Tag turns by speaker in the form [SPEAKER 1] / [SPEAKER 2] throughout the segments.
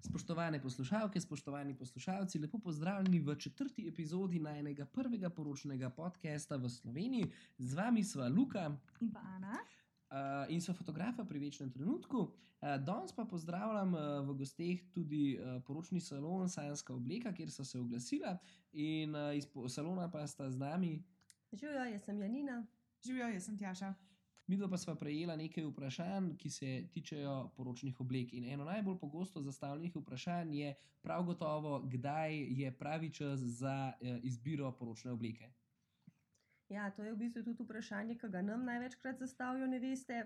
[SPEAKER 1] Spoštovane poslušalke, spoštovani poslušalci, lepo pozdravljeni v četrti epizodi najnega prvega poročnega podcasta v Sloveniji. Z vami sva Luka
[SPEAKER 2] in pa Ana.
[SPEAKER 1] Uh, in so fotografa pri večnem trenutku. Uh, danes pa pozdravljam uh, v gosteh tudi uh, poročni salon Sanska obleka, kjer so se oglasila, in uh, iz salona pa sta z nami.
[SPEAKER 3] Živijo, jaz sem Janina.
[SPEAKER 2] Živijo, jaz sem Tjaša.
[SPEAKER 1] Mi pa smo prejela nekaj vprašanj, ki se tičejo poročnih oblek. In eno najbolj pogosto zastavljenih vprašanj je prav gotovo, kdaj je pravi čas za eh, izbiro poročne obleke.
[SPEAKER 3] Ja, to je v bistvu tudi vprašanje, ki ga nam največkrat zastavijo, ne veste.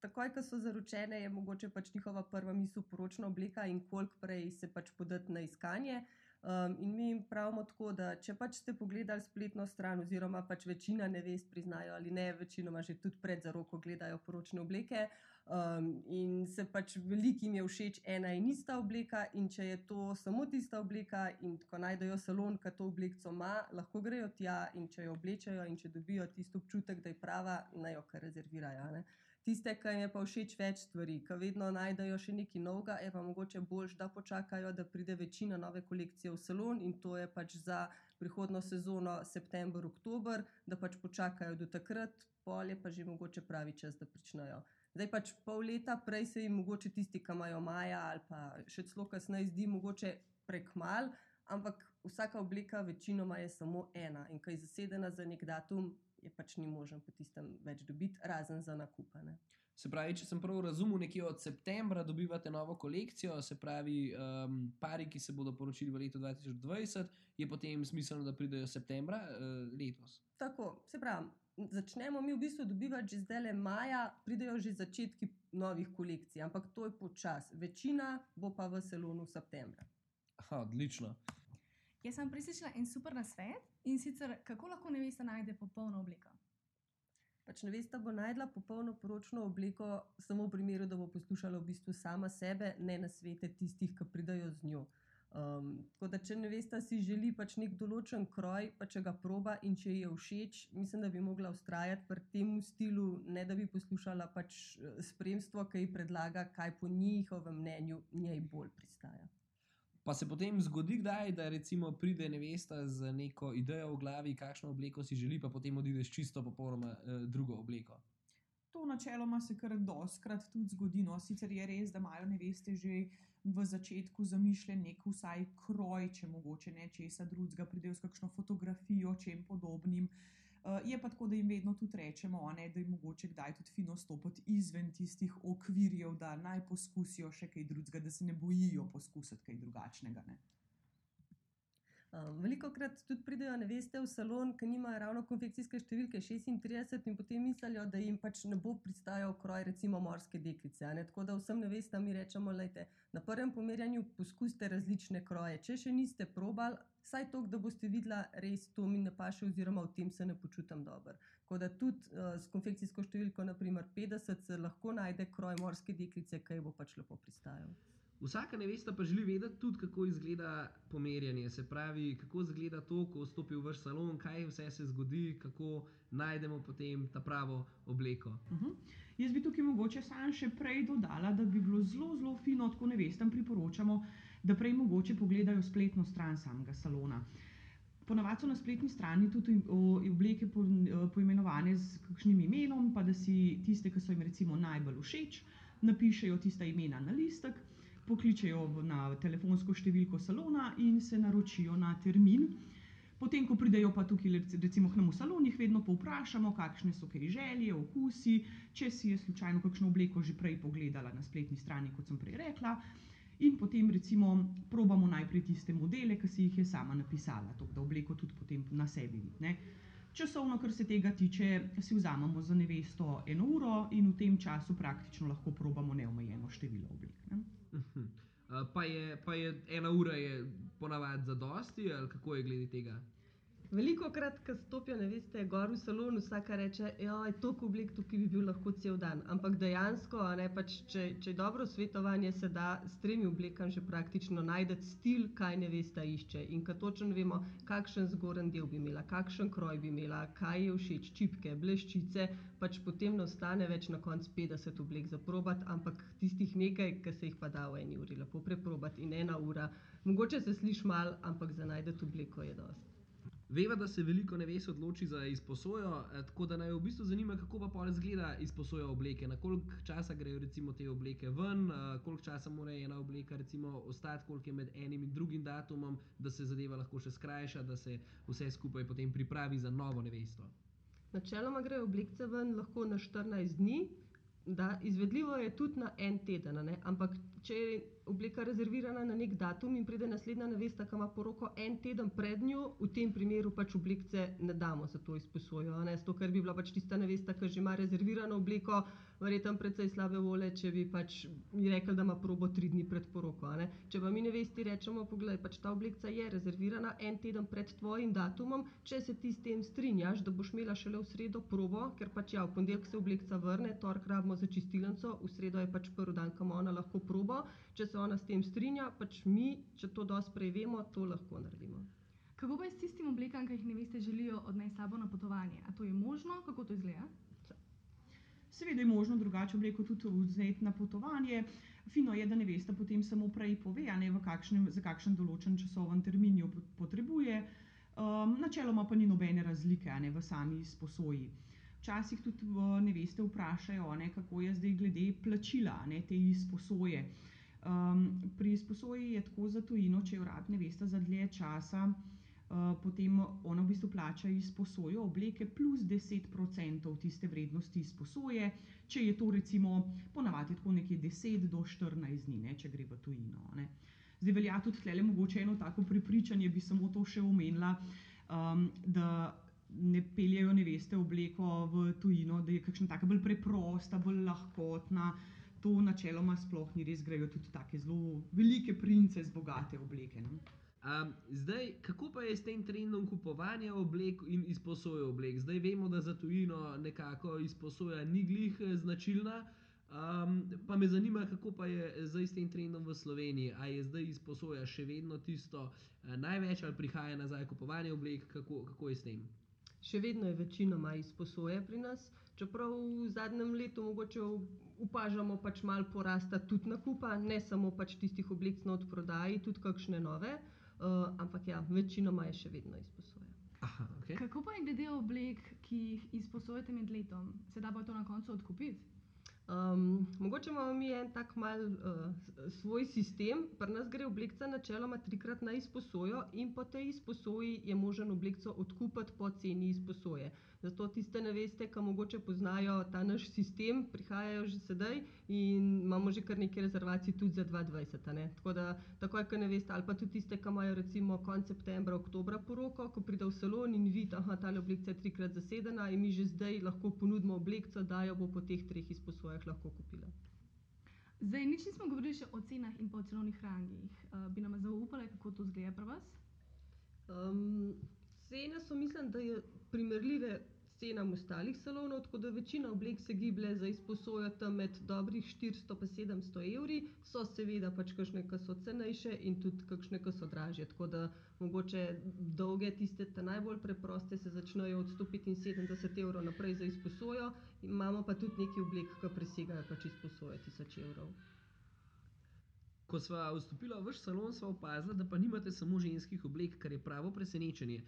[SPEAKER 3] Takoj, ko so zaročene, je mogoče pač njihova prva misel poročna obleka in koliko prej se pač podati na iskanje. Uh, Um, in mi jim pravimo tako, da če pač ste pogledali spletno stran, oziroma pač večina nevest priznajo ali ne, večinoma že tudi pred za roko gledajo poročne obleke. Um, in se pač velikim je všeč ena in ista obleka, in če je to samo tista obleka, in ko najdejo salon, ki to obleko ima, lahko grejo tja in če jo oblečajo, in če dobijo tisto občutek, da je prava, naj jo kar rezervirajo. Ne? Tiste, ki jim je pa všeč več stvari, ki vedno najdejo še nekaj novega, je pa mogoče bolj, da počakajo, da pride večina nove kolekcije v salon in to je pač za prihodno sezono september, oktober, da pač počakajo do takrat, pol je pa že mogoče pravi čas, da pričnejo. Zdaj pač pol leta prej se jim mogoče tisti, ki imajo maja ali pa še celo kasneje, zdi mogoče prekmal. Ampak vsaka oblika, večinoma je samo ena, in kaj je zasedena za nek datum, je pač ni možen po tistem več dobiti, razen za nakupane.
[SPEAKER 1] Se pravi, če sem prav razumel, nekje od septembra dobivate novo kolekcijo, se pravi, um, pari, ki se bodo poročili v letu 2020, je potem smiselno, da pridejo septembra uh, letos.
[SPEAKER 3] Tako, se pravi. Začnemo mi v bistvu dobivati že zdaj le maja, pridejo že začetki novih kolekcij, ampak to je počasi. Večina bo pa v salonu v septembru.
[SPEAKER 1] Odlično.
[SPEAKER 2] Jaz sem prislišala en super nasvet in sicer kako lahko nevesta najde popolno obliko.
[SPEAKER 3] Pač nevesta bo najdla popolno poročno obliko samo v primeru, da bo poslušala v bistvu sama sebe, ne na svete tistih, ki pridajo z njo. Um, tako da, če nevesta si želi pač nek določen kroj, pa če ga proba in če ji je všeč, mislim, da bi mogla ustrajati pri tem stilu, ne da bi poslušala pač eh, spremstvo, ki ji predlaga, kaj po njihovem mnenju njej bolj pristaja.
[SPEAKER 1] Pa se potem zgodi, kdaj, da recimo pride nevesta z neko idejo v glavi, kakšno obleko si želi, pa potem odide s čisto popolnoma eh, drugo obleko.
[SPEAKER 4] To načeloma se kar doskrat tudi zgodi. No, sicer je res, da imajo neveste že v začetku zamišljen nek vsaj kroj, če mogoče ne česa drugega, pridejo s kakšno fotografijo, čem podobnim. Uh, je pa tako, da jim vedno tudi rečemo, ne, da je mogoče kdaj tudi fino stopiti izven tistih okvirjev, da naj poskusijo še kaj drugega, da se ne bojijo poskusiti kaj drugačnega. Ne.
[SPEAKER 3] Um, veliko krat tudi pridejo neveste v salon, ki nimajo ravno konfekcijske številke 36 in potem mislijo, da jim pač ne bo pristajal kroj, recimo morske deklice. Tako da vsem nevestam mi rečemo, da na prvem pomerjanju poskusite različne kroje. Če še niste probali, saj to, da boste videli, res to mi ne paše, oziroma v tem se ne počutim dobro. Tako da tudi uh, s konfekcijsko številko, naprimer 50, se lahko najde kroj morske deklice, ki bo pač lepo pristajal.
[SPEAKER 1] Vsaka nevesta pa želi vedeti tudi, kako izgleda pomerjanje. Se pravi, kako izgleda to, ko stopi v vaš salon, kaj vse se zgodi, kako najdemo potem ta pravo obleko. Uh
[SPEAKER 4] mhm. -huh. Jaz bi tukaj mogoče sam še prej dodala, da bi bilo zelo, zelo fino, tako nevestam priporočamo, da prej mogoče pogledajo spletno stran samega salona. Ponavadi so na spletni strani tudi obleke poimenovane z kakšnim imenom, pa da si tiste, ki so jim recimo najbolj všeč, napišejo tista imena na listek pokličejo na telefonsko številko salona in se naročijo na termin. Potem, ko pridejo pa tukaj, recimo, k nam v salon, jih vedno povprašamo, kakšne so kaj želje, okusi, če si je slučajno kakšno obleko že prej pogledala na spletni strani, kot sem prej rekla. In potem, recimo, probamo najprej tiste modele, ki si jih je sama napisala, to, da obleko tudi potem na sebi vidi. Časovno, kar se tega tiče, si vzamemo za nevesto eno uro in v tem času praktično lahko probamo neomejeno število oblek. Ne?
[SPEAKER 1] Uh -huh. uh, pa, je, pa je ena ura je ponavadi za dosti, ali kako je glede tega?
[SPEAKER 3] Veliko krat, ko stopijo, ne veste, gor v salon, vsaka reče, da je toliko oblek, tukaj bi bil lahko cel dan. Ampak dejansko, ne, pač, če, če je dobro svetovanje, se da s tremi oblekami že praktično najti stil, kaj ne veste, išče. In ko točno vemo, kakšen zgoren del bi imela, kakšen kroj bi imela, kaj je všeč, čipke, bleščice, pač potem ne ostane več na koncu 50 oblek za probat, ampak tistih nekaj, ki se jih pa da v eni uri lepo preprobati in ena ura. Mogoče se sliši mal, ampak za najti obleko je dosti.
[SPEAKER 1] Veva, da se veliko nevest odloči za izposojo, eh, tako da naj v bistvu zanima, kako pa pol izgleda izposoja obleke. Na koliko časa grejo recimo te obleke ven, eh, koliko časa mora ena obleka recimo ostati, koliko je med enim in drugim datumom, da se zadeva lahko še skrajša, da se vse skupaj potem pripravi za novo nevesto.
[SPEAKER 3] Načeloma grejo oblekce ven lahko na štirinajst dni, da, izvedljivo je tudi na en teden, ampak če je obleka rezervirana na neki datum in pride naslednja nevesta, ki ima poroko en teden pred njo, v tem primeru pač oblekce ne damo za to izposojo, a ne, zato ker bi bila pač tista nevesta, ki že ima rezervirano obleko, verjetno precej slabe volje, če bi pač ji rekli, da ima probo tri dni pred poroko, a ne. Če pa mi nevesti rečemo: "Poglej, pač ta obleka je rezervirana en teden pred tvojim datumom, če se ti s tem strinjaš, da boš imela šele v sredo probo, ker pač ja, v ponedeljek se obleka vrne, torek rabimo za čistilnico, v sredo je pač prvi dan, ko ima ona lahko probo, če se ona s tem strinja, pač mi, če to dosti prej vemo, to lahko naredimo."
[SPEAKER 2] Kako pa je s tistimi oblekami, ki jih neveste želijo odnesti sabo na potovanje? A to je možno, kako to izgleda?
[SPEAKER 4] Seveda je možno drugače obleko tudi vzeti na potovanje. Fino je, da nevesta potem samo prej pove, a ne, v kakšnem, za kakšen določen časoven termin jo potrebuje. načeloma pa ni nobene razlike, a ne, v sami izposoji. Včasih tudi neveste vprašajo, a ne, kako je zdaj glede plačila, ne, te izposoje. pri izposoji je tako za tujino, če jo rabi nevesta za dlje časa, potem ona v bistvu plača izposojo obleke plus deset procentov tiste vrednosti izposoje, če je to recimo, ponavadi tako nekje deset do štirinajst dni, ne, če gre v tujino, ne. Zdaj velja tudi tulele mogoče eno tako prepričanje, bi samo to še omenila, da ne peljejo neveste obleko v tujino, da je kakšna taka bolj preprosta, bolj lahkotna. To načeloma sploh ni res, grejo tudi take zelo velike princes bogate obleke, no.
[SPEAKER 1] zdaj, kako pa je s tem trendom kupovanja oblek in izposoje oblek? Zdaj vemo, da za tujino nekako izposoja ni glih značilna, pa me zanima, kako pa je zdaj s tem trendom v Sloveniji. A je zdaj izposoja še vedno tisto, največ ali prihaja nazaj kupovanje oblek, kako, kako je s tem?
[SPEAKER 3] Še vedno je večinoma izposoja pri nas, čeprav v zadnjem letu mogoče opažamo pač malo porasta tudi nakupa, ne samo pač tistih oblek na odprodaji, tudi kakšne nove. ampak ja, večinoma je še vedno izposoja.
[SPEAKER 1] okej.
[SPEAKER 2] Kako pa je glede oblek, ki jih izposojate med letom? Se da pa to na koncu odkupiti?
[SPEAKER 3] Mogoče imamo mi en tak malo, svoj sistem. Pri nas gre oblekca načeloma trikrat na izposojo in po tej izposoji je možno oblekco odkupiti po ceni izposoje. Zato tiste neveste, ki mogoče poznajo ta naš sistem, prihajajo že sedaj in imamo že kar nekaj rezervacij tudi za dva dvajset, a ne. Tako da takoj, ko nevesta, ali pa tudi tiste, ki imajo recimo konec septembra, oktobra poroko, ko pridejo v salon in vidi, oblekca je trikrat zasedena, ji mi že zdaj lahko ponudimo oblekco, da jo bo po teh treh izposojah lahko kupila.
[SPEAKER 2] Zdaj nič nismo govorili še o cenah in pa o cenovnih rangih. bi nama zaupali, kako to izgleda pri vas?
[SPEAKER 3] Cene so, mislim, da je primerljive s cenami ostalih salonov, tako da večina oblek se giblje za izposojo tam med dobrih štiristo pa sedemsto evri. So seveda pač kakšne, ki so cenejše, in tudi kakšne, ki so dražje, tako da mogoče dolge, tiste najbolj preproste, se začnejo od sto petinsedemdeset evrov naprej za izposojo, imamo pa tudi nekaj oblek, ki presegajo pač izposojo tisoč evrov.
[SPEAKER 1] Ko sva vstopila v vaš salon, sva opazila, da pa nimate samo ženskih oblek, kar je pravo presenečenje.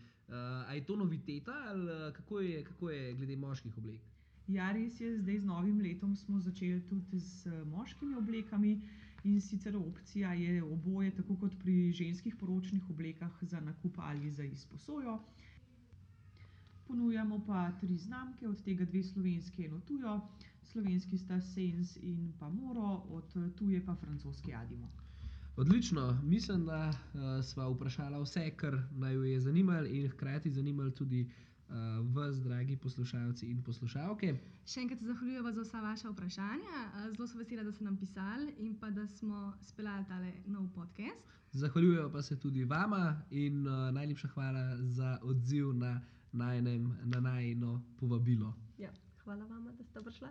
[SPEAKER 1] a je to noviteta ali, kako je, kako je glede moških oblek?
[SPEAKER 4] Ja, res je, zdaj z novim letom smo začeli tudi z moškimi oblekami, in sicer opcija je oboje, tako kot pri ženskih poročnih oblekah, za nakup ali za izposojo. Ponujamo pa tri znamke, od tega dve slovenski, eno tujo. Slovenski sta Senz in pa Moro, od tuje pa francoski Adimo.
[SPEAKER 1] Odlično, mislim, da, sva vprašala vse, kar naju je zanimalo, in hkrati zanimalo tudi, uh, vas, dragi poslušalci in poslušalke.
[SPEAKER 2] Še enkrat se zahvaljujemo za vsa vaša vprašanja. Eh, Zelo so vesela, da ste nam pisali in pa da smo speljali tale nov podcast.
[SPEAKER 1] Zahvaljujemo pa se tudi vama in uh, najlepša hvala za odziv na najnem, na najno povabilo.
[SPEAKER 3] Ja, hvala vam, da ste prišli.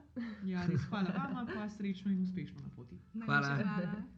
[SPEAKER 4] Ja, res hvala vam, pa srečno in uspešno na poti.
[SPEAKER 1] Hvala.
[SPEAKER 2] hvala.